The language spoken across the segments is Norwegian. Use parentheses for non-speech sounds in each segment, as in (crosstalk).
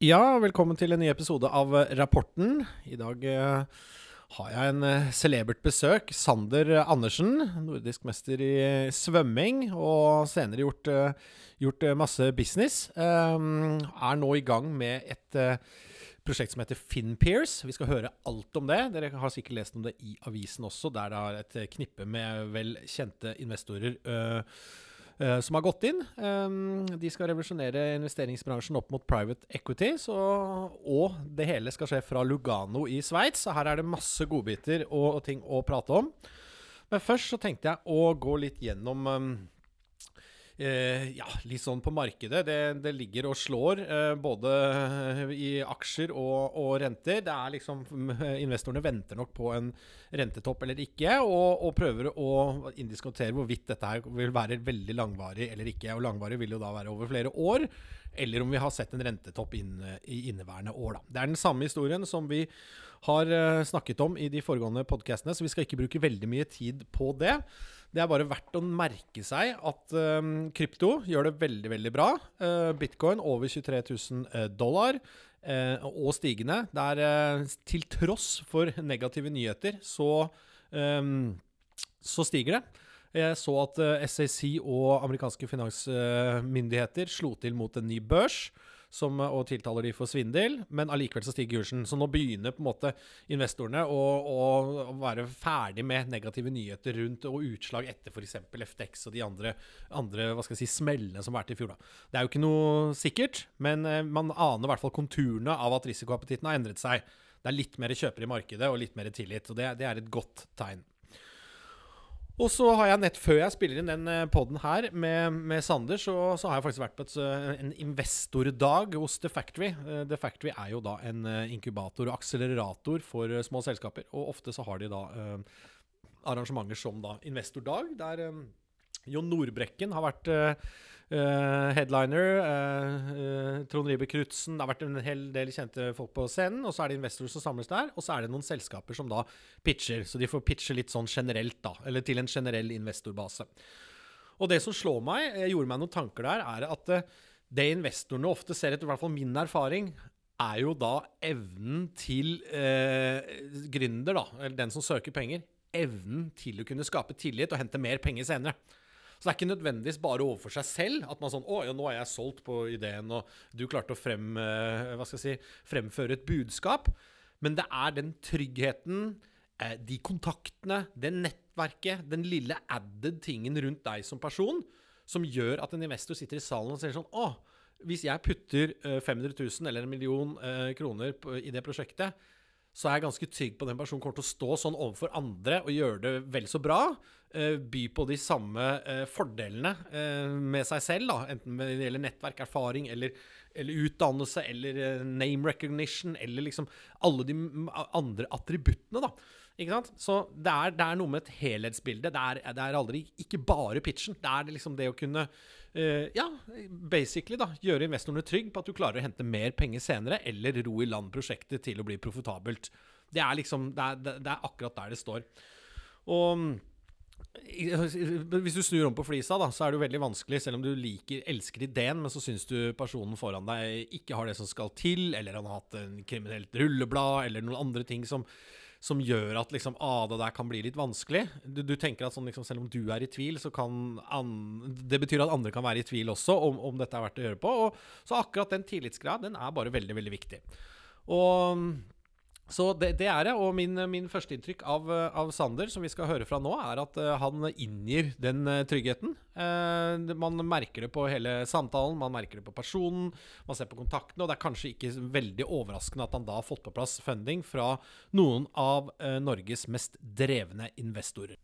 Ja, velkommen til en ny episode av eh, Rapporten. I dag eh, har jeg en eh, celebert besøk. Sander Andersen, nordisk mester i svømming, og senere gjort, gjort masse business. Um, er nå i gang med et prosjekt som heter FinPeers. Vi skal høre alt om det. Dere har sikkert lest om det i avisen også, der det er et knippe med vel kjente investorer. eh, som har gått inn. Um, de skal revolusjonere investeringsbransjen opp mot private equity. Så, og det hele skal skje fra Lugano i Sveits. Så her er det masse godbiter og, og ting å prate om. Men først så tenkte jeg å gå litt gjennom um, eh, ja, litt sånn på markedet. Det, det ligger og slår eh, både i aksjer og, og renter. Det er liksom (laughs) Investorene venter nok på en rentetopp eller ikke, og, og prøver å indiskutere hvorvidt dette her vil være veldig langvarig eller ikke. Og langvarig vil jo da være over flere år, eller om vi har sett en rentetopp inn, i inneværende år. Da. Det er den samme historien som vi har eh, snakket om i de foregående podkastene, så vi skal ikke bruke veldig mye tid på det. Det er bare verdt å merke seg at um, krypto gjør det veldig, veldig bra. Uh, Bitcoin over 23 000 dollar. Uh, og stigende. Det er uh, til tross for negative nyheter, så, um, så stiger det. Jeg så at SAC og amerikanske finansmyndigheter slo til mot en ny børs som, og tiltaler de for svindel, men allikevel så stiger kursen. Så nå begynner på en måte investorene å, å være ferdig med negative nyheter rundt og utslag etter f.eks. FTX og de andre, andre hva skal jeg si, smellene som har vært i fjor. Da. Det er jo ikke noe sikkert, men eh, man aner i hvert fall konturene av at risikoappetitten har endret seg. Det er litt mer kjøpere i markedet og litt mer tillit, og det, det er et godt tegn. Og så har jeg nett før jeg spiller inn den poden her med, med Sander, så, så, har jeg faktisk vært på et, en investordag hos The Factory. The Factory er jo da en inkubator og akselerator for små selskaper. Og ofte så har de da eh, arrangementer som da investordag, der eh, Jon Nordbrekken har vært eh, Uh, headliner. Uh, uh, Trond Ribe Krutzen Det har vært en hel del kjente folk på scenen. Og så er det investorer som samles der. Og så er det noen selskaper som da pitcher. Så de får pitche litt sånn generelt, da. Eller til en generell investorbase. Og det som slår meg, jeg gjorde meg noen tanker der, er at det investorene ofte ser etter, i hvert fall min erfaring, er jo da evnen til gründer, da, eller den som søker penger, evnen til å kunne skape tillit og hente mer penger senere. Så det er ikke nødvendigvis bare overfor seg selv at man sånn Å, ja, nå er jeg solgt på ideen, og du klarte å frem, jeg si, fremføre et budskap. Men det er den tryggheten, de kontaktene, det nettverket, den lille added tingen rundt deg som person, som gjør at en investor sitter i salen og sier sånn Å, hvis jeg putter 500 000 eller en million kroner i det prosjektet, så er jeg ganske trygg på at den personen kommer til å stå sånn overfor andre og gjøre det vel så bra. by på de samme fordelene med seg selv, da, enten det gjelder nettverk, erfaring eller, eller utdannelse eller name recognition eller liksom alle de andre attributtene, da. Så det er, det er noe med et helhetsbilde. Det er, det er, aldri ikke bare pitchen. Det er liksom det å kunne uh, Ja, basically, da. Gjøre investorene trygg på at du klarer å hente mer penger senere, eller ro i land prosjektet til å bli profitabelt. Det er liksom Det er, det er akkurat der det står. Og hvis du snur om på flisa, da, så er det jo veldig vanskelig, selv om du liker, elsker ideen, men så syns du personen foran deg ikke har det som skal til, eller han har hatt en kriminelt rulleblad, eller noen andre ting som, som gjør at liksom, ah, det der kan bli litt vanskelig. Du, du tenker at sånn, liksom, selv om du er i tvil, så kan an, det betyr at andre kan være i tvil også om, om dette er verdt å gjøre på. Og, så akkurat den tillitsgrad, den er bare veldig, veldig viktig. Og så det, det, er det. Og min, min førsteinntrykk av, av Sander, som vi skal høre fra nå, er at uh, han inngir den uh, tryggheten. Eh, man merker det på hele samtalen, man merker det på personen, man ser på kontaktene, og det er kanskje ikke veldig overraskende at han da har fått på plass funding fra noen av Norges mest drevne investorer.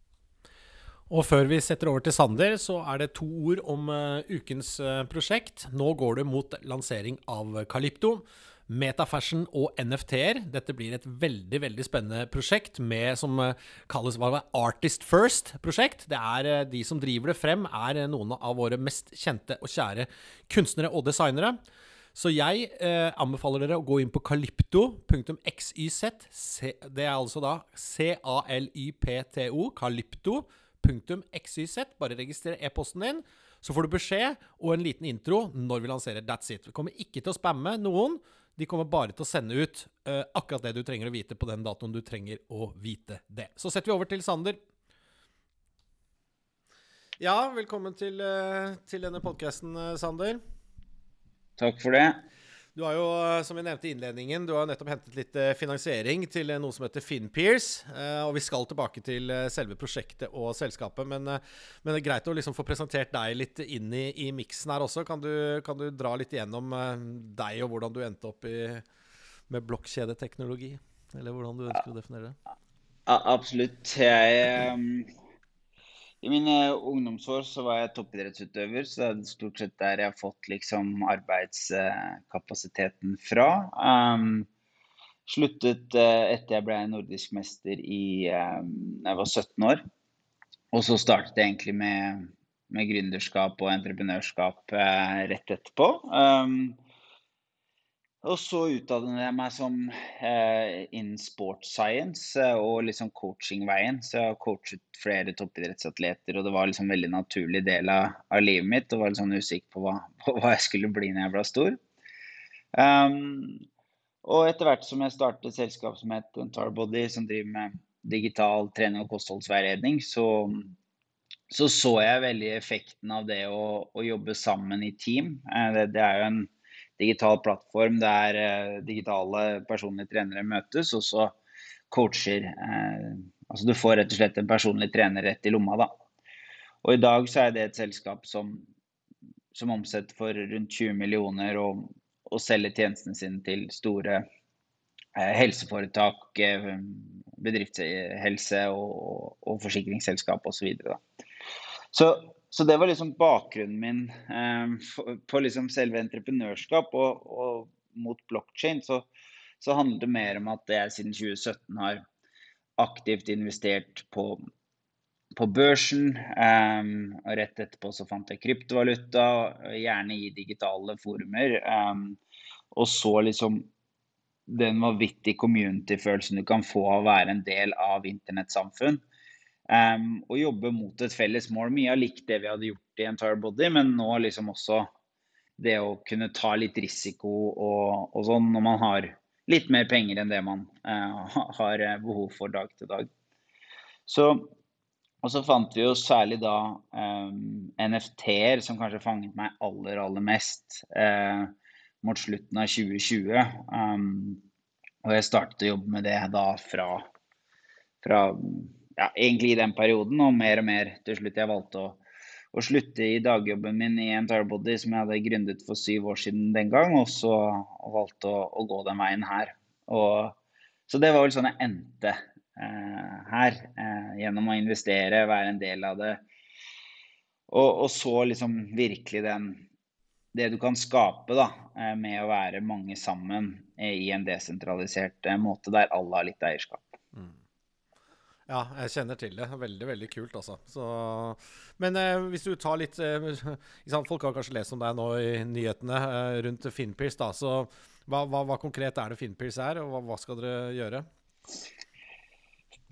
Og før vi setter over til Sander, så er det to ord om ukens prosjekt. Nå går det mot lansering av Calypto. Metafashion og NFT-er. Dette blir et veldig veldig spennende prosjekt med, som kalles hva Artist First-prosjekt. Det er De som driver det frem, er noen av våre mest kjente og kjære kunstnere og designere. Så jeg eh, anbefaler dere å gå inn på calypto.xyz. Det er altså da C-a-l-y-p-t-o. Calypto.xyz. Bare registrer e-posten din. Så får du beskjed og en liten intro når vi lanserer That's It. Vi kommer ikke til å spamme noen. De kommer bare til å sende ut uh, akkurat det du trenger å vite på den datoen du trenger å vite det. Så setter vi over til Sander. Ja, velkommen til, uh, til denne podkasten, Sander. Takk for det. Du har jo, eh, som vi nevnte i innledningen, du har nettopp hentet litt eh, finansiering til eh, noe som heter FinnPears. Og vi skal tilbake til selve prosjektet og selskapet, men, men det er greit å liksom få presentert deg litt inn i, i miksen her også. Kan du, kan du, dra litt igjennom deg og hvordan du endte opp i, med blokkjedeteknologi? Eller hvordan du ønsker å definere det? Absolutt. Jeg i mine ungdomsår så var jeg toppidrettsutøver, så det er stort sett der jeg har fått liksom arbeidskapasiteten fra. Um, sluttet uh, etter jeg ble nordisk mester i um, jeg var 17 år. Og så startet jeg egentlig med, med gründerskap og entreprenørskap uh, rett etterpå. Um, og så utdannet jeg meg som eh, innen sports science eh, og liksom coachingveien. Så jeg har coachet flere toppidrettsatleter, og det var liksom en veldig naturlig del av, av livet mitt. Og var litt sånn usikker på hva, (laughs) på hva, jeg skulle bli når jeg ble stor. Um, og etter hvert som jeg startet et selskap som het Entarbody, som driver med digital trening og kostholdsveiledning, så, så så jeg veldig effekten av det å, å jobbe sammen i team. Eh, det, det er jo en digital plattform der eh, digitale personlige trenere møtes, og så coacher. Eh, altså du får rett og slett en personlig trener rett i lomma, da. Og i dag så er det et selskap som, som omsetter for rundt 20 millioner og, og selger tjenestene sine til store eh, helseforetak, eh, bedriftshelse og, og forsikringsselskap osv. Så, videre, så så det var liksom bakgrunnen min eh, på liksom selve entreprenørskap. Og, og mot blokkjede så, så, handler det mer om at jeg siden 2017 har aktivt investert på, på børsen. Eh, og rett etterpå så fant jeg kryptovaluta, gjerne i digitale forumer. Eh, og så liksom den vanvittige community-følelsen du kan få av å være en del av internettsamfunn. Um, og jobbe mot et felles mål. Mye av likt det vi hadde gjort i Entire Body, men nå liksom også det å kunne ta litt risiko og, og sånn når man har litt mer penger enn det man uh, (laughs) har eh, behov for dag til dag. Så, og så fant vi jo særlig da um, NFT-er som kanskje fanget meg aller, aller mest uh, mot slutten av 2020. Um, og jeg startet å jobbe med det da fra, fra ja, egentlig i den perioden, og mer og mer til slutt jeg valgte å, å slutte i dagjobben min i Entire som jeg hadde gründet for syv år siden den gang, og så valgte å, å, gå den veien her. Og, så det var vel sånn jeg endte eh, her, eh, gjennom å investere, være en del av det. Og, og så liksom virkelig den det du kan skape da, eh, med å være mange sammen i en desentralisert eh, måte der alle har litt eierskap. Mm. Ja, jeg kjenner til det. Veldig veldig kult, altså. Så, men eh, hvis du tar litt eh, (laughs) Folk har kanskje lest om deg nå i nyhetene eh, rundt Finpears. da, så hva, hva, hva, konkret er det Finpears er, og hva, hva skal dere gjøre?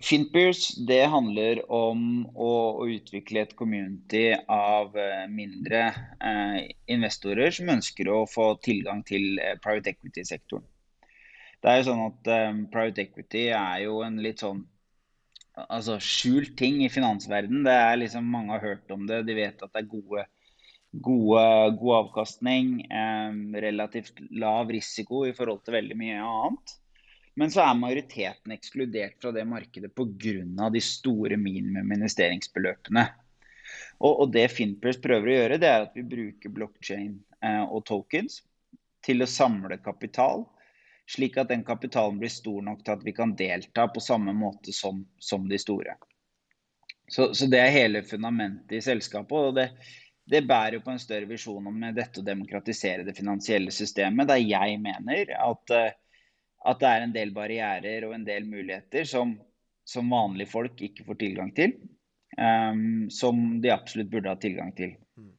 Finpears det handler om å, å, utvikle et community av eh, mindre eh, investorer som ønsker å få tilgang til eh, private equity-sektoren. Det er jo sånn at Private equity er jo en litt sånn altså, skjult ting i finansverden. Det er liksom, Mange har hørt om det. De vet at det er gode, gode, god avkastning, eh, relativt lav risiko i forhold til veldig mye annet. Men så er majoriteten ekskludert fra det markedet pga. de store minimum investeringsbeløpene. Og, og det Finpers prøver å gjøre, det er at vi bruker blokkjede eh, og tokens til å samle kapital slik at den kapitalen blir stor nok til at vi kan delta på samme måte som, som de store. Så, så, det er hele fundamentet i selskapet. og det, det bærer på en større visjon om dette å demokratisere det finansielle systemet, der jeg mener at, eh, at det er en del barrierer og en del muligheter som, som vanlige folk ikke får tilgang til, um, som de absolutt burde ha tilgang til. Mm.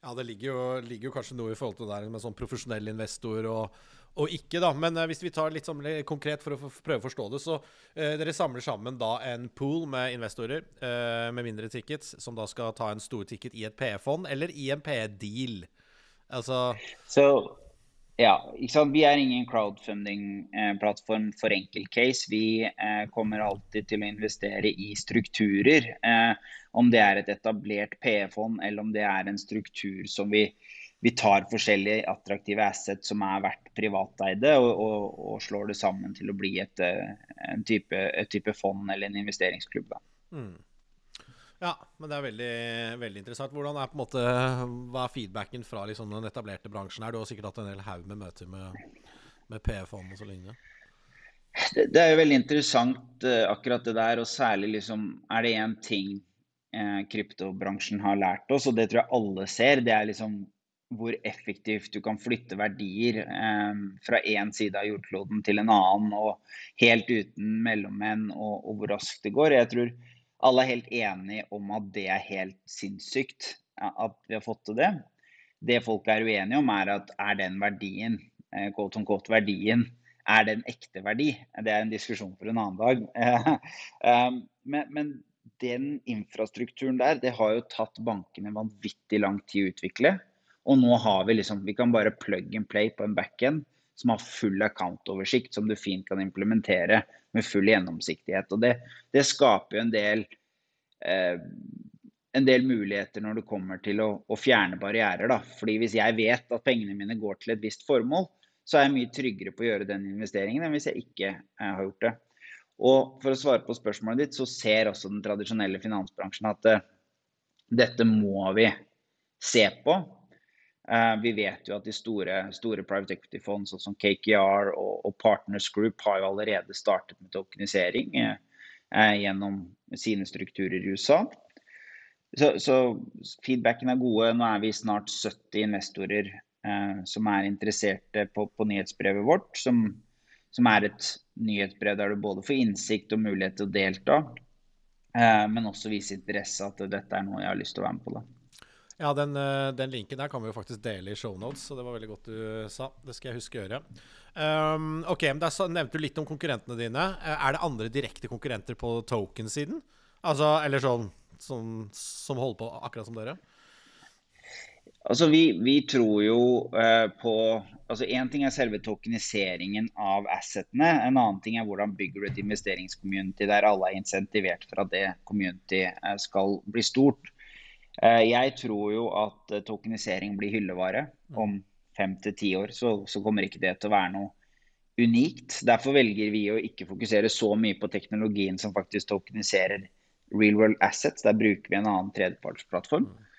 Ja, det ligger jo, ligger jo, kanskje noe i forhold til det der med sånn profesjonell investor og, og ikke, da. Men uh, hvis vi tar litt sånn konkret for å prøve å forstå det, så uh, dere samler sammen da en pool med investorer uh, med mindre tickets, som da skal ta en stor ticket i et PE-fond eller i en PE-deal. Altså Så Ja, Vi er ingen crowdfunding-plattform for enkeltcase. Vi eh, kommer alltid til å investere i strukturer. Eh, om det er et etablert PE-fond eller om det er en struktur som vi, vi tar forskjellige attraktive assets som er verdt privateide, og, og, og, slår det sammen til å bli et, eh, en type, et type fond eller en investeringsklubb. Mm. Ja, men det er veldig, veldig interessant. Hvordan er måte, Hva er feedbacken fra liksom, den etablerte bransjen? her? Du har sikkert hatt en hel haug med møter med, med PF-fond og så lignende? Det, det, er jo veldig interessant uh, akkurat det der, og særlig liksom Er det én ting uh, kryptobransjen har lært oss, og det tror jeg alle ser, det er liksom hvor effektivt du kan flytte verdier eh, fra én side av jordkloden til en annen, og helt uten mellommenn, og, og hvor raskt det går. Jeg tror alle er helt enige om at det er helt sinnssykt at vi har fått til det. Det folk er uenige om, er at er den verdien, eh, quote on quote, verdien, er det en ekte verdi? Det er en diskusjon for en annen dag. Um, (laughs) men, men den infrastrukturen der, det har jo tatt bankene vanvittig lang tid å utvikle. Og nå har vi liksom Vi kan bare plug and play på en backend som har full account-oversikt, som du fint kan implementere med full gjennomsiktighet. Og det, det skaper jo en del, eh, en del muligheter når det kommer til å, å fjerne barrierer. Da. Fordi hvis jeg vet at pengene mine går til et visst formål, så er jeg mye tryggere på å gjøre den investeringen enn hvis jeg ikke eh, har gjort det. Og for å svare på spørsmålet ditt, så ser også den tradisjonelle finansbransjen at eh, dette må vi se på. Uh, vi vet jo at de store, store private equity-fond sånn som KKR og, og, Partners Group har jo allerede startet med tokenisering uh, uh, gjennom sine strukturer i USA. Så, så, feedbacken er gode. Nå er vi snart 70 investorer som er interesserte på, på nyhetsbrevet vårt, som, som, er et nyhetsbrev der du både får innsikt og mulighet til å delta, men også vise interesse at dette er noe jeg har lyst til å være med på. da. Ja, den, eh, den, linken der kan vi jo faktisk dele i shownotes, så det var veldig godt du sa. Det skal jeg huske å gjøre. Um, ok, men Der nevnte du litt om konkurrentene dine. Eh, er det andre direkte konkurrenter på token-siden? Altså, eller sånn som, som, holder på akkurat som dere? Altså, vi, vi tror jo uh, på altså Én ting er selve tokeniseringen av assetene. En annen ting er hvordan bygger du et investeringscommunity der alle er insentivert for at det community skal bli stort. Eh, jeg tror jo at eh, tokenisering blir hyllevare. Mm. Om fem til ti år så, så, kommer ikke det til å være noe unikt. Derfor velger vi å ikke fokusere så mye på teknologien som faktisk tokeniserer real world assets. Der bruker vi en annen tredjepartsplattform. Mm.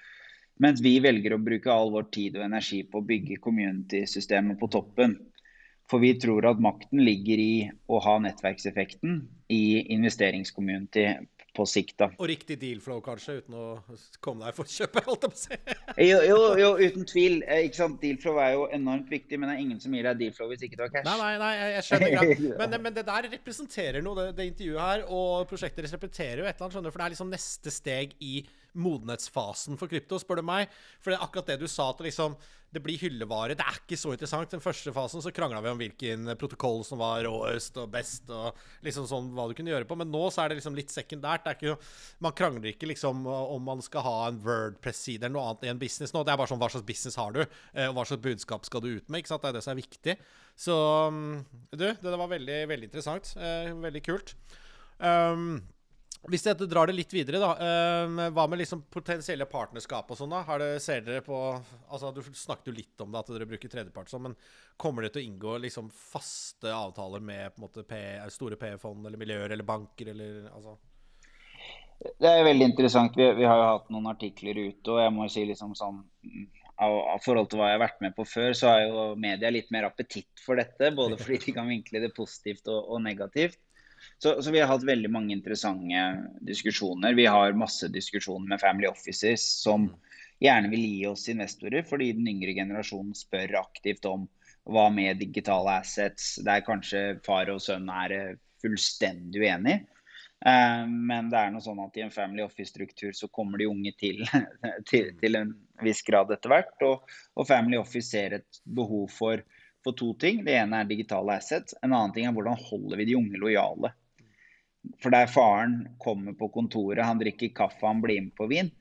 Mens vi velger å bruke all vår tid og energi på å bygge community-systemet på toppen. For vi tror at makten ligger i å ha nettverkseffekten i investeringscommunity på sikt. da. Og riktig deal flow, kanskje, uten å komme deg for kjøpet, (laughs) holdt jeg på å si. jo, jo, jo, uten tvil. Eh, ikke sant? Deal flow er jo enormt viktig, men det er ingen som gir deg deal flow hvis ikke du har cash. Nei, nei, nei jeg skjønner (laughs) greit. Men, men, det der representerer noe, det, det intervjuet her, og prosjektet deres representerer jo et eller annet, skjønner du, for det er liksom neste steg i modenhetsfasen for krypto, spør du meg. For det er akkurat det du sa, at liksom, det blir hyllevare. Det er ikke så interessant. Den første fasen så krangla vi om hvilken protokoll som var råest og best, og liksom sånn hva du kunne gjøre på. Men nå så er det liksom litt sekundært. Ikke, man krangler ikke liksom om man skal ha en Wordpress-side eller noe annet i en business nå. Det er bare sånn hva slags business har du, eh, og hva slags budskap skal du ut med. Det er det som er viktig. Så mm, du, det var veldig, veldig interessant. Eh, veldig kult. Um, hvis dere drar det litt videre, da. Uh, hva med liksom potensielle partnerskap og sånn? da? Har det, ser dere på altså Du snakket jo litt om det, at dere bruker tredjepart sånn, men kommer dere til å inngå liksom faste avtaler med måte store PE-fond eller miljøer eller banker eller altså? Det er veldig interessant. Vi, vi, har jo hatt noen artikler ute, og jeg må si liksom sånn av forhold til hva jeg har vært med på før, så har jo media litt mer appetitt for dette. Både fordi de kan vinkle det positivt og, og negativt. Så, så, vi har hatt veldig mange interessante diskusjoner. Vi har masse diskusjoner med family offices som gjerne vil gi oss investorer, fordi den yngre generasjonen spør aktivt om hva med digitale assets, der kanskje far og sønn er eh, fullstendig uenig. Uh, men det er noe sånn at i en family office-struktur så kommer de unge til, (laughs) til, til, en viss grad etter hvert. Og, og family office ser et behov for for to ting. Det ene er digitale assets. En annen ting er hvordan holder vi de unge lojale. For der faren kommer på kontoret, han drikker kaffe, han blir med på vin.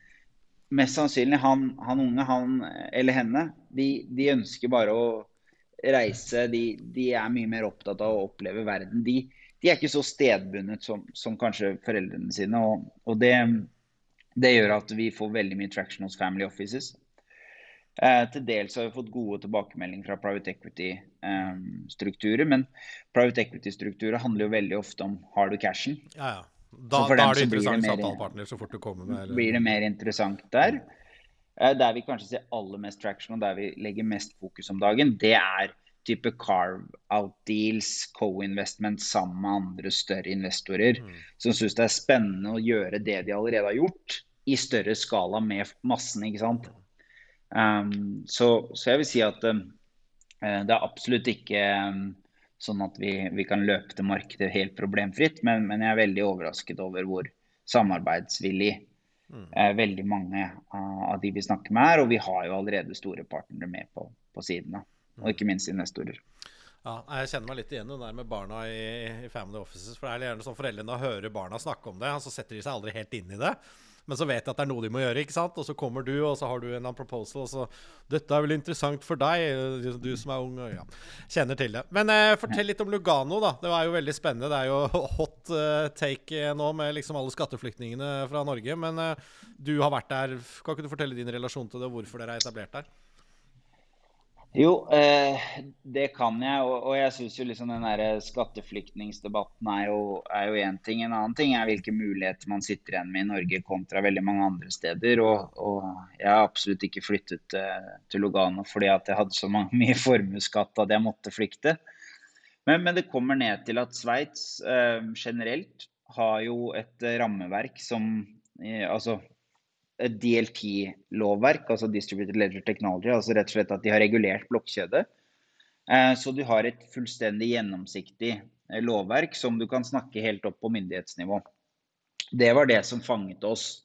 Mest sannsynlig han, han unge, han eller henne, de, de, ønsker bare å reise, de, de, er mye mer opptatt av å oppleve verden. De, de er ikke så stedbundet som, som kanskje foreldrene sine. Og, og det, det, gjør at vi får veldig mye traction hos family offices. Eh, til dels har vi fått gode tilbakemeldinger fra private equity-strukturer. Eh, men private equity-strukturer handler jo veldig ofte om har du cashen. Ja, ja. Da, da er det interessant samtalepartner så fort du kommer med eller? Blir det mer interessant der. Eh, der vi kanskje ser aller mest traction, og der vi legger mest fokus om dagen, det er type carve-out deals, co-investment sammen med andre større investorer. Mm. Som syns det er spennende å gjøre det de allerede har gjort, i større skala med massen. ikke sant? Um, så, så, jeg vil si at um, det er absolutt ikke um, sånn at vi, vi, kan løpe til markedet helt problemfritt, men, men, jeg er veldig overrasket over hvor samarbeidsvillig uh, veldig mange uh, av de vi snakker med er. Og vi har jo allerede store partnere med på, på siden, da. og ikke minst investorer. Ja, jeg kjenner meg litt igjen det der med barna i, i family offices. For det er gjerne sånn Foreldrene hører barna snakke om det, og så setter de seg aldri helt inn i det. Men så vet jeg at det er noe de må gjøre, ikke sant? Og så kommer du, og så har du en proposal, og så 'Dette er vel interessant for deg, du som er ung', og ja. Kjenner til det. Men eh, fortell litt om Lugano, da. Det var jo veldig spennende. Det er jo (laughs) hot eh, take nå med liksom alle skatteflyktningene fra Norge. Men eh, du har vært der. Kan ikke du fortelle din relasjon til det, og hvorfor dere er etablert der? Jo, eh, det kan jeg. Og, jeg syns jo liksom den der skatteflyktningsdebatten er jo én ting. En annen ting er hvilke muligheter man sitter igjen med i Norge kontra veldig mange andre steder. Og, og jeg har absolutt ikke flyttet eh, til Lugano fordi at jeg hadde så (laughs) mye formuesskatt at jeg måtte flykte. Men, men, det kommer ned til at Sveits eh, generelt har jo et rammeverk som Altså DLT-lovverk, altså Distributed Ledger Technology, altså rett og slett at de har regulert blokkjede. Eh, så du har et fullstendig gjennomsiktig eh, lovverk som du kan snakke helt opp på myndighetsnivå. Det var det som fanget oss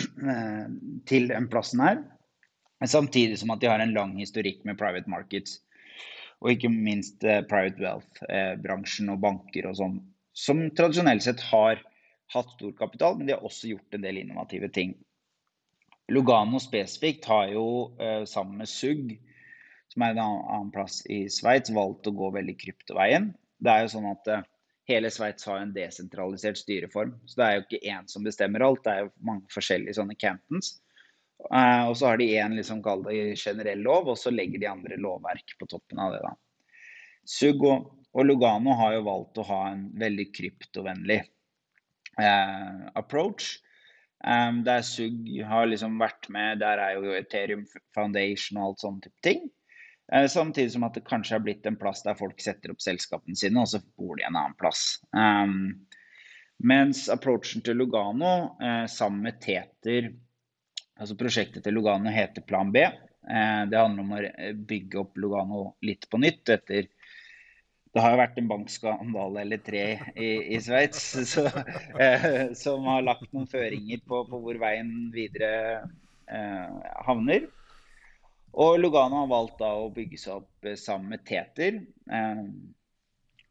(clears throat) eh, til den plassen her. Samtidig som at de har en lang historikk med private markets. Og ikke minst private wealth-bransjen og banker og sånn. Som tradisjonelt sett har hatt stor kapital, men de har også gjort en del innovative ting. Lugano spesifikt har jo eh, sammen med SUG, som er en annen plass i Sveits, valgt å gå veldig kryptoveien. Det er jo sånn at eh, hele Sveits har en desentralisert styreform. Så det er jo ikke én som bestemmer alt, det er jo mange forskjellige sånne cantons. Eh, og så har de én liksom, generell lov, og så legger de andre lovverk på toppen av det. da. SUG og, og Lugano har jo valgt å ha en veldig kryptovennlig eh, approach. Um, der SUG har liksom vært med, der er jo Ethereum Foundation og alt sånne type ting. Uh, samtidig som at det kanskje er blitt en plass der folk setter opp selskapene sine, og så bor de en annen plass. Um, mens approachen til Lugano uh, sammen med Teter Altså prosjektet til Lugano heter Plan B. Uh, det handler om å bygge opp Lugano litt på nytt etter det har jo vært en bankskandale eller tre i, i Sveits (laughs) eh, som har lagt noen føringer på, på hvor veien videre eh, havner. Og Lugano har valgt da å bygge seg opp eh, sammen med Teter, eh,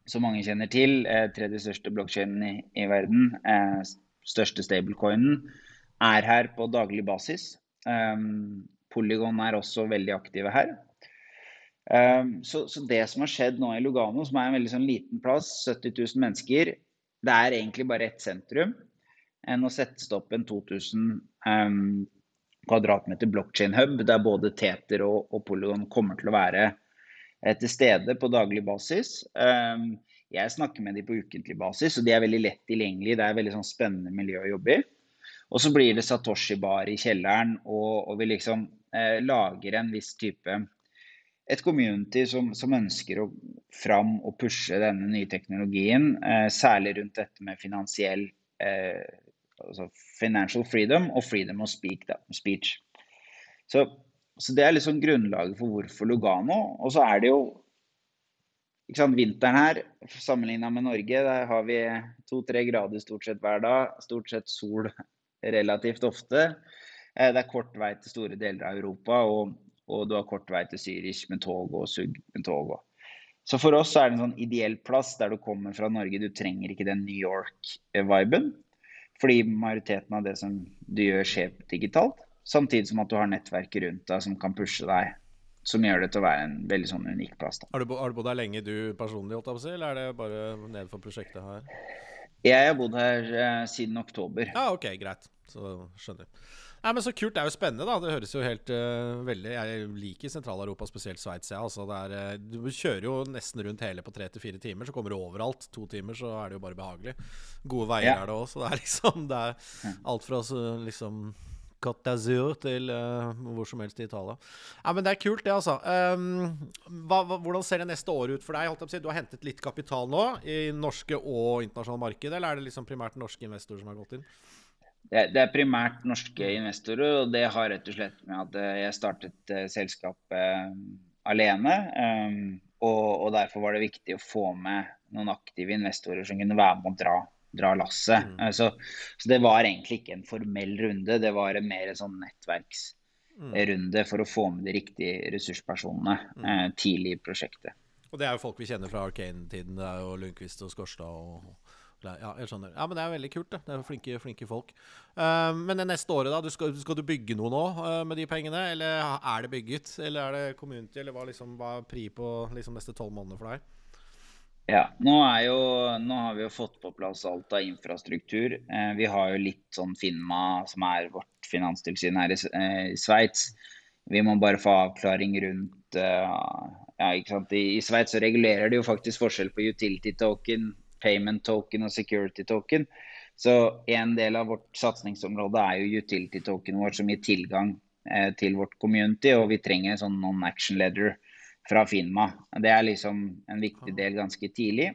som mange kjenner til. Eh, tredje største blokkjeden i, i, verden. Eh, største stablecoinen. Er her på daglig basis. Polygon er også veldig aktive her. Um, så, så, det som har skjedd nå i Lugano, som er en veldig sånn liten plass, 70 000 mennesker, det er egentlig bare ett sentrum. Enn settes sette opp en 2000 um, ehm, kvadratmeter blockchain-hub, der både Teter og, og, Polygon kommer til å være eh, til stede på daglig basis. Um, jeg snakker med dem på ukentlig basis, og de er veldig lett tilgjengelige. Det er et veldig sånn spennende miljø å jobbe i. Og så blir det Satoshi-bar i kjelleren, og, og vi liksom eh, lager en viss type et community som, som, ønsker å fram og pushe denne nye teknologien, eh, særlig rundt dette med finansiell eh, altså financial freedom og freedom of speak, da, speech. Så, så, det er liksom grunnlaget for hvorfor Lugano. Og så er det jo ikke sant, vinteren her, sammenligna med Norge, der har vi to-tre grader stort sett hver dag. Stort sett sol relativt ofte. Eh, det er kort vei til store deler av Europa. og og du har kort vei til Zürich med tog og sugg med tog. Så for oss er det en sånn ideell plass der du kommer fra Norge. Du trenger ikke den New York-viben. Fordi majoriteten av det som du gjør, skjer digitalt. Samtidig som at du har nettverket rundt deg som kan pushe deg som gjør det til å være en veldig sånn unik plass. Da. Har, du, har du bodd her lenge du personlig, jeg eller er det bare nedfor prosjektet her? Jeg har bodd her eh, siden oktober. Ja, ok, greit. Så skjønner. Nei, men Så kult. Det er jo spennende, da. Det høres jo helt uh, veldig Jeg liker Sentral-Europa, spesielt Sveits. Ja. Altså, uh, du kjører jo nesten rundt hele på tre til fire timer, så kommer du overalt. To timer, så er det jo bare behagelig. Gode veier ja. er det òg, så det er (laughs) liksom Det er alt fra liksom Côte d'Azur til uh, hvor som helst i Italia. Ja, men Det er kult, det, altså. Um, hva, hva, hvordan ser det neste år ut for deg? Holdt jeg Du har hentet litt kapital nå i norske og internasjonale marked, eller er det liksom primært norske investorer som har gått inn? Det, det er primært norske investorer, og det har rett og slett med at eh, jeg startet uh, selskapet alene. Um, og, og, derfor var det viktig å få med noen aktive investorer som kunne være med å dra dra lasset. Mm. Så, så, det var egentlig ikke en formell runde, det var en mer sånn nettverksrunde mm. for å få med de riktige ressurspersonene mm. eh, tidlig i prosjektet. Og det er jo folk vi kjenner fra Arcane-tiden. Det er jo Lundqvist og Skorstad og ja, jeg skjønner. Ja, men Det er veldig kult. Det, det er flinke, flinke folk. Uh, men det neste året, da? Du skal, skal, du bygge noe nå uh, med de pengene? Eller er det bygget? Eller er det community? Eller hva, liksom, hva er pri på liksom, neste tolv måneder for deg? Ja, nå, jo, nå, har vi jo fått på plass alt av infrastruktur. Eh, vi har jo litt sånn Finma, som er vårt finanstilsyn her i, eh, Sveits. Vi må bare få avklaring rundt eh, ja, ikke sant? I, i Sveits så regulerer de jo faktisk forskjell på utility token, payment token og security token. Så en del av vårt satsingsområde er jo utility token vår som gir tilgang eh, til vårt community, og vi trenger en sånn non-action letter fra Finma. Det er liksom en viktig del ganske tidlig.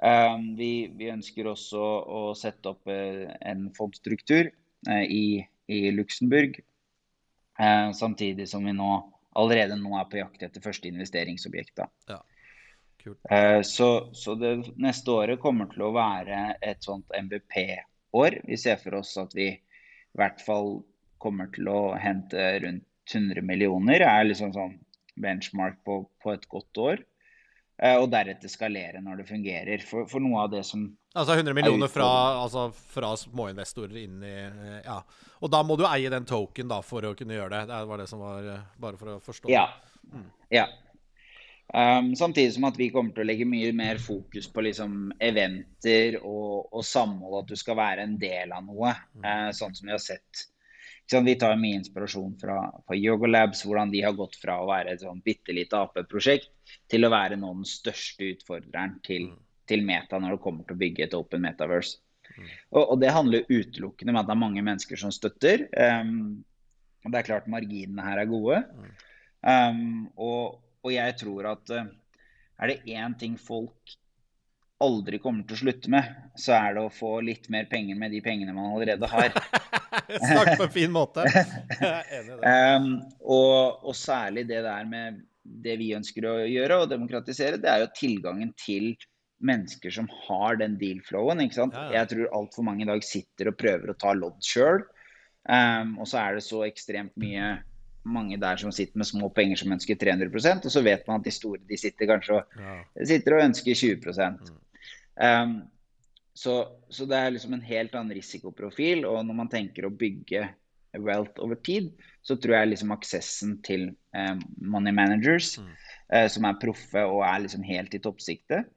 Um, vi, vi, ønsker også å sette opp eh, en fondstruktur eh, i, i Luxembourg. Uh, samtidig som vi nå allerede nå er på jakt etter første investeringsobjekt. Ja. Så, så, det neste året kommer til å være et sånt MBP-år. Vi ser for oss at vi i hvert fall kommer til å hente rundt 100 millioner. er liksom sånn benchmark på, på et godt år. Eh, og deretter skalere når det fungerer. For, for, noe av det som Altså 100 millioner fra, altså fra småinvestorer inn i eh, Ja. Og da må du eie den token da for å kunne gjøre det. Det var det som var eh, Bare for å forstå. Ja. Mm. ja. Um, samtidig som at vi kommer til å legge mye mer fokus på liksom eventer og, og samhold. At du skal være en del av noe. Uh, sånn som vi har sett vi tar mye inspirasjon fra, fra Yoga Labs, hvordan de har gått fra å være et sånn bitte lite AP-prosjekt til å være nå den største utfordreren til, mm. til, Meta når det kommer til å bygge et open metaverse. Mm. Og, og, det handler utelukkende om at det er mange mennesker som støtter. Um, det er klart marginene her er gode. Um, og, og, jeg tror at uh, er det én ting folk aldri kommer til å slutte med, så er det å få litt mer penger med de pengene man allerede har. (laughs) Snakk på en fin måte. (laughs) um, og, og, særlig det der med det vi ønsker å gjøre og demokratisere, det er jo tilgangen til mennesker som har den deal-flowen. ikke sant? Ja, ja. Jeg tror altfor mange i dag sitter og prøver å ta lodd sjøl. Um, og så er det så ekstremt mye mange der som sitter med små penger som ønsker 300% og så vet man at de store de sitter kanskje og, ja. sitter og ønsker 20 mm. um, så, så, det er liksom en helt annen risikoprofil. Og når man tenker å bygge wealth over tid, så tror jeg liksom aksessen til um, money managers, mm. uh, som er proffe og er liksom helt i toppsiktet,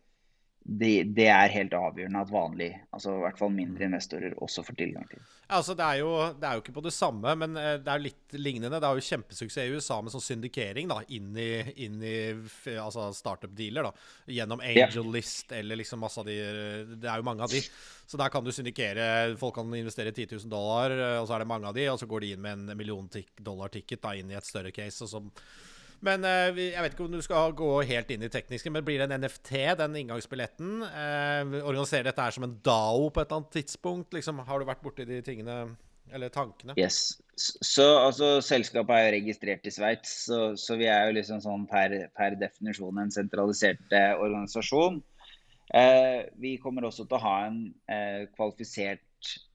det, det, er helt avgjørende at vanlige, altså i hvert fall mindre mm. investorer, også får tilgang til. Ja, altså det er, jo, det er jo ikke på det samme, men eh, det er litt lignende. Det er jo kjempesuksess i USA med sånn syndikering da, inn i, inn i altså startup-dealer. da, Gjennom AngelList eller liksom masse av de Det er jo mange av de. Så der kan du syndikere. Folk kan investere 10 000 dollar, eh, og så er det mange av de, og så går de inn med en million dollar-ticket inn i et større case. og så men uh, jeg vet ikke om du skal gå helt inn i tekniske, men blir det en NFT, den inngangsbilletten? Uh, organiserer dette her som en DAO på et eller annet tidspunkt? Liksom, har du vært borti de tingene, eller tankene? Yes. Så altså, Selskapet er jo registrert i Sveits, så, så, vi er jo liksom sånn per, per definisjon en sentralisert eh, organisasjon. Eh, vi kommer også til å ha en eh, kvalifisert,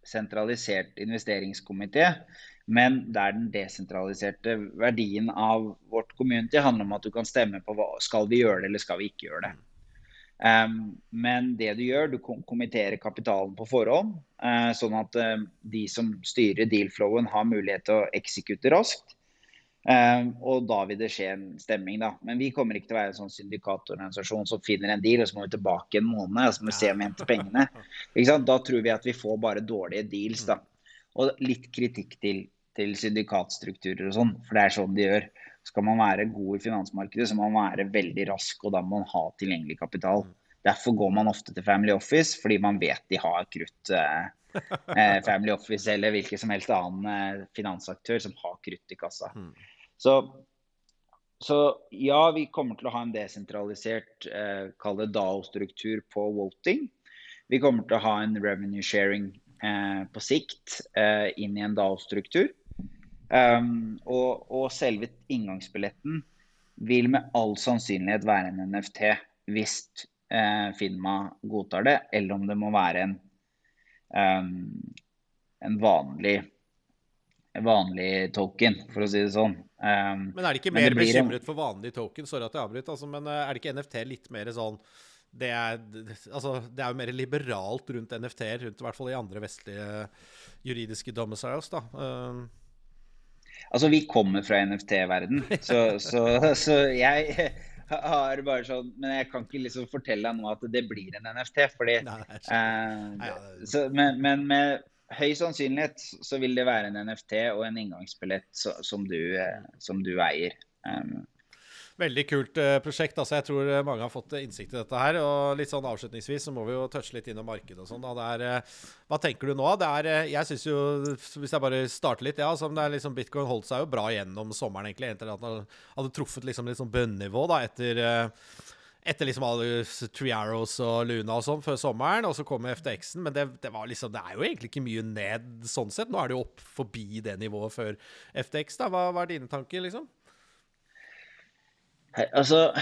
sentralisert investeringskomité men der den desentraliserte verdien av vårt community handler om at du kan stemme på hva, skal vi gjøre det eller skal vi ikke gjøre det. Um, men det du gjør, du kommenterer kapitalen på forhånd, uh, sånn at uh, de som styrer deal-flowen har mulighet til å eksekute raskt. Um, og da vil det skje en stemming, da. Men vi kommer ikke til å være en sånn syndikatorganisasjon som finner en deal, og så må vi tilbake en måned og så må vi se om vi henter pengene. Da tror vi at vi får bare dårlige deals, da. Og litt kritikk til, til syndikatstrukturer og sånn, for det er sånn de gjør. Skal man være god i finansmarkedet, så må man være veldig rask, og da må man ha tilgjengelig kapital. Derfor går man ofte til Family Office, fordi man vet de har krutt. Eh, eh Family Office eller hvilken som helst annen eh, finansaktør som har krutt i kassa. Så, så, ja, vi kommer til å ha en desentralisert, eh, kall det DAO-struktur på voting. Vi kommer til å ha en revenue sharing eh, på sikt eh, inn i en DAO-struktur. Um, og, og, selve inngangsbilletten vil med all sannsynlighet være en NFT hvis eh, Finma godtar det, eller om det må være en, um, en vanlig, vanlig token, for å si det sånn. Um, men er de ikke mer bekymret for vanlige token? Sorry at jeg avbryter, altså, men eh, er det ikke NFT litt mer sånn det er, altså, det er jo mer liberalt rundt NFT-er, rundt i hvert fall i andre vestlige juridiske domiciles. da. Um, altså, vi kommer fra NFT-verden, (laughs) så, så, så, jeg har bare sånn Men jeg kan ikke liksom fortelle deg nå at det blir en NFT, fordi Nei, uh, så, men, men, med høy sannsynlighet så vil det være en NFT og en inngangsbillett som du, eh, som du eier. Um, Veldig kult uh, prosjekt. altså Jeg tror eh, mange har fått innsikt i dette her. og litt sånn Avslutningsvis så må vi jo touche litt innom markedet og sånn. Hva tenker du nå? Det er, jeg synes jo, Hvis jeg bare starter litt ja, som det er liksom Bitcoin holdt seg jo bra gjennom sommeren, egentlig. At han hadde truffet liksom litt sånn bønnivå da, etter etter liksom alle Triaros og Luna og sånn før sommeren, og så kommer FTX-en. Men det, det, liksom, det, er jo egentlig ikke mye ned sånn sett. Nå er det jo opp forbi det nivået før FTX. da. Hva, hva er dine tanker, liksom? Altså,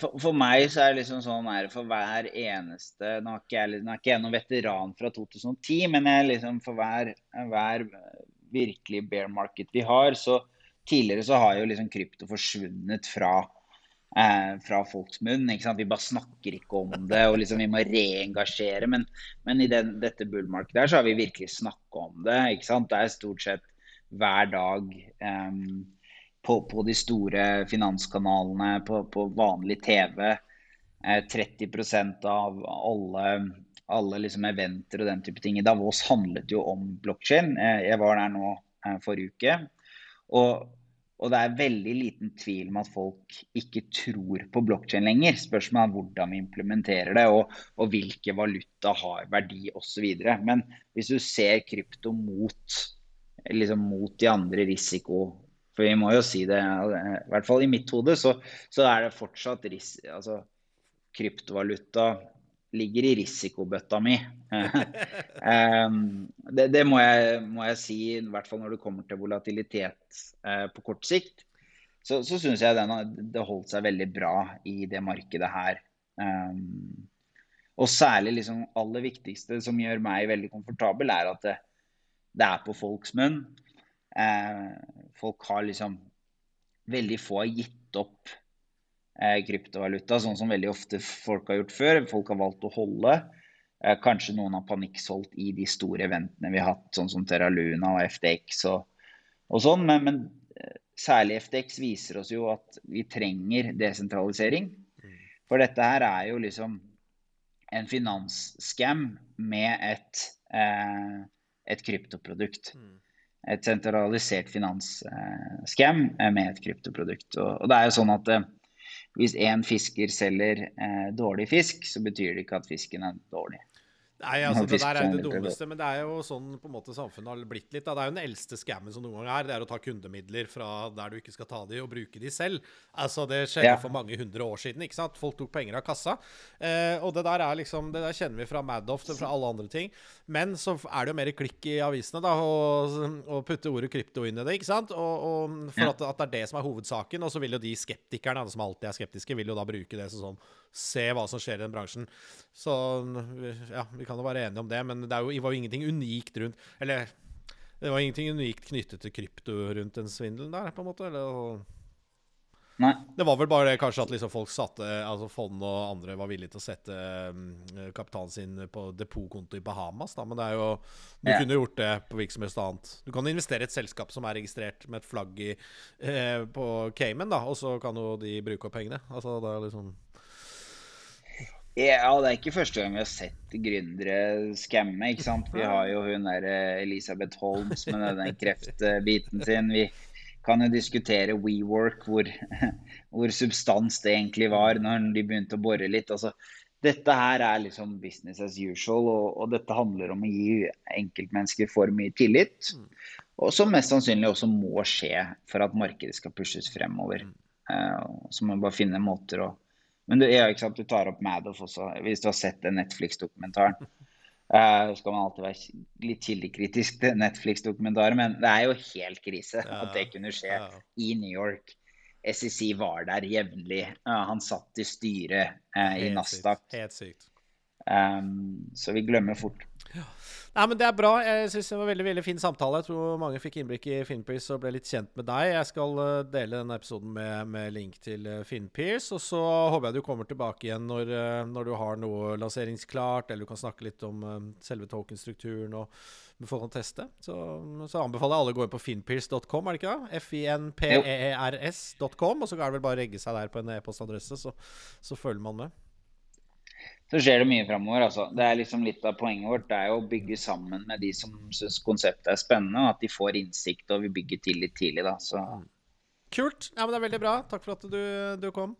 for, for, meg så er det liksom sånn her for hver eneste Nå er ikke jeg, nå er ikke jeg noen veteran fra 2010, men jeg liksom for hver, hver virkelig bear market vi har, så tidligere så har jo liksom krypto forsvunnet fra eh, fra folks munn. Vi bare snakker ikke om det, og liksom vi må reengasjere. Men, men i den, dette bullmarkedet så har vi virkelig snakka om det. Det er stort sett hver dag. Um, på, på, de store finanskanalene, på, på vanlig TV. Eh, 30% av alle, alle liksom eventer og den type ting i Davos handlet jo om blokkjede. Eh, jeg var der nå eh, forrige uke. Og, og, det er veldig liten tvil om at folk ikke tror på blokkjede lenger. Spørsmålet er hvordan vi implementerer det, og, og hvilke valuta har verdi osv. Men hvis du ser krypto mot, liksom mot de andre risiko for vi må jo si det, i hvert fall i mitt hode, så, så er det fortsatt ris altså, kryptovaluta ligger i risikobøtta mi. um, (laughs) det, det må, jeg, må, jeg, si, i hvert fall når det kommer til volatilitet uh, på kort sikt. Så, så syns jeg den, det holdt seg veldig bra i det markedet her. Um, og særlig liksom aller viktigste som gjør meg veldig komfortabel, er at det, det er på folks munn. Eh, folk har liksom Veldig få har gitt opp eh, kryptovaluta, sånn som veldig ofte folk har gjort før. Folk har valgt å holde. Eh, kanskje noen har panikksolgt i de store eventene vi har hatt, sånn som Terra Luna og FTX og, og sånn. Men, men, særlig FTX viser oss jo at vi trenger desentralisering. For dette her er jo liksom en finansskam med et, eh, et kryptoprodukt. Et sentralisert finansskam eh, med et kryptoprodukt. Og, det er jo sånn at eh, hvis én fisker selger eh, dårlig fisk, så betyr det ikke at fisken er dårlig. Nei, altså Det der er det dummeste, men det er jo sånn på en måte samfunnet har blitt litt. Da. Det er jo den eldste scammen som noen gang er. Det er å ta kundemidler fra der du ikke skal ta de, og bruke de selv. Altså Det skjedde ja. for mange hundre år siden. ikke sant? Folk tok penger av kassa. Eh, og det der er liksom, det der kjenner vi fra Madoff og fra alle andre ting. Men så er det jo mer klikk i avisene da, å putte ordet krypto inn i det. ikke sant? Og, og For at, at, det er det som er hovedsaken. Og så vil jo de skeptikerne, som alltid er skeptiske, vil jo da bruke det som sånn Se hva som skjer i den bransjen. Så ja, vi kan jo være enige om det, men det, jo, var jo ingenting unikt rundt Eller det var ingenting unikt knyttet til krypto rundt den svindelen der, på en måte? Eller? Nei. Det var vel bare det kanskje at liksom folk satte Altså fond og andre var villige til å sette um, kapitalen sin på depotkonto i Bahamas, da. Men det er jo Du Ja. kunne gjort det på hvilket som helst annet. Du kan investere i et selskap som er registrert med et flagg i, eh, på Cayman, da, og så kan jo de bruke opp pengene. Altså det er liksom Ja, det er ikke første gang vi har sett gründere skamme, ikke sant. Vi har jo hun der eh, Elisabeth Holmes med den kreftbiten sin. Vi kan jo diskutere WeWork, hvor, (laughs) hvor substans det egentlig var når de begynte å bore litt. Altså, dette her er liksom business as usual, og, og dette handler om å gi enkeltmennesker for mye tillit. Og som mest sannsynlig også må skje for at markedet skal pushes fremover. Eh, så må vi bare finne måter å Men du, ja, ikke sant? du tar opp Madoff også, hvis du har sett den Netflix-dokumentaren. Uh, skal man alltid være litt kildekritisk til Netflix-dokumentarer, men det er jo helt krise Ja, at det kunne skje ja. i New York. SEC var der jevnlig. Uh, han satt i styret uh, i Nasdaq. Helt sykt. Um, så vi glemmer fort. Nei, men Det er bra. Jeg synes det var veldig veldig fin samtale. Jeg tror mange fikk innblikk i Finnpears og ble litt kjent med deg. Jeg skal eh, dele denne episoden med, med link til Finnpears Og så håper jeg du kommer tilbake igjen når, eh, når du har noe lanseringsklart, eller du kan snakke litt om eh, selve tokenstrukturen og får kan teste. Så, så anbefaler jeg alle å gå inn på Finnpears.com, er det ikke det? F-I-N-P-E-E-R-S.com. Og så kan det vel bare regge seg der på en e-postadresse, så, så følger man med. Så skjer det mye framover. Altså. Det er liksom litt av poenget vårt. Det er jo å bygge sammen med de som syns konseptet er spennende, og at de får innsikt og vi bygger tillit tidlig. Da. Så Kult. Ja, men Det er veldig bra. Takk for at du, du kom.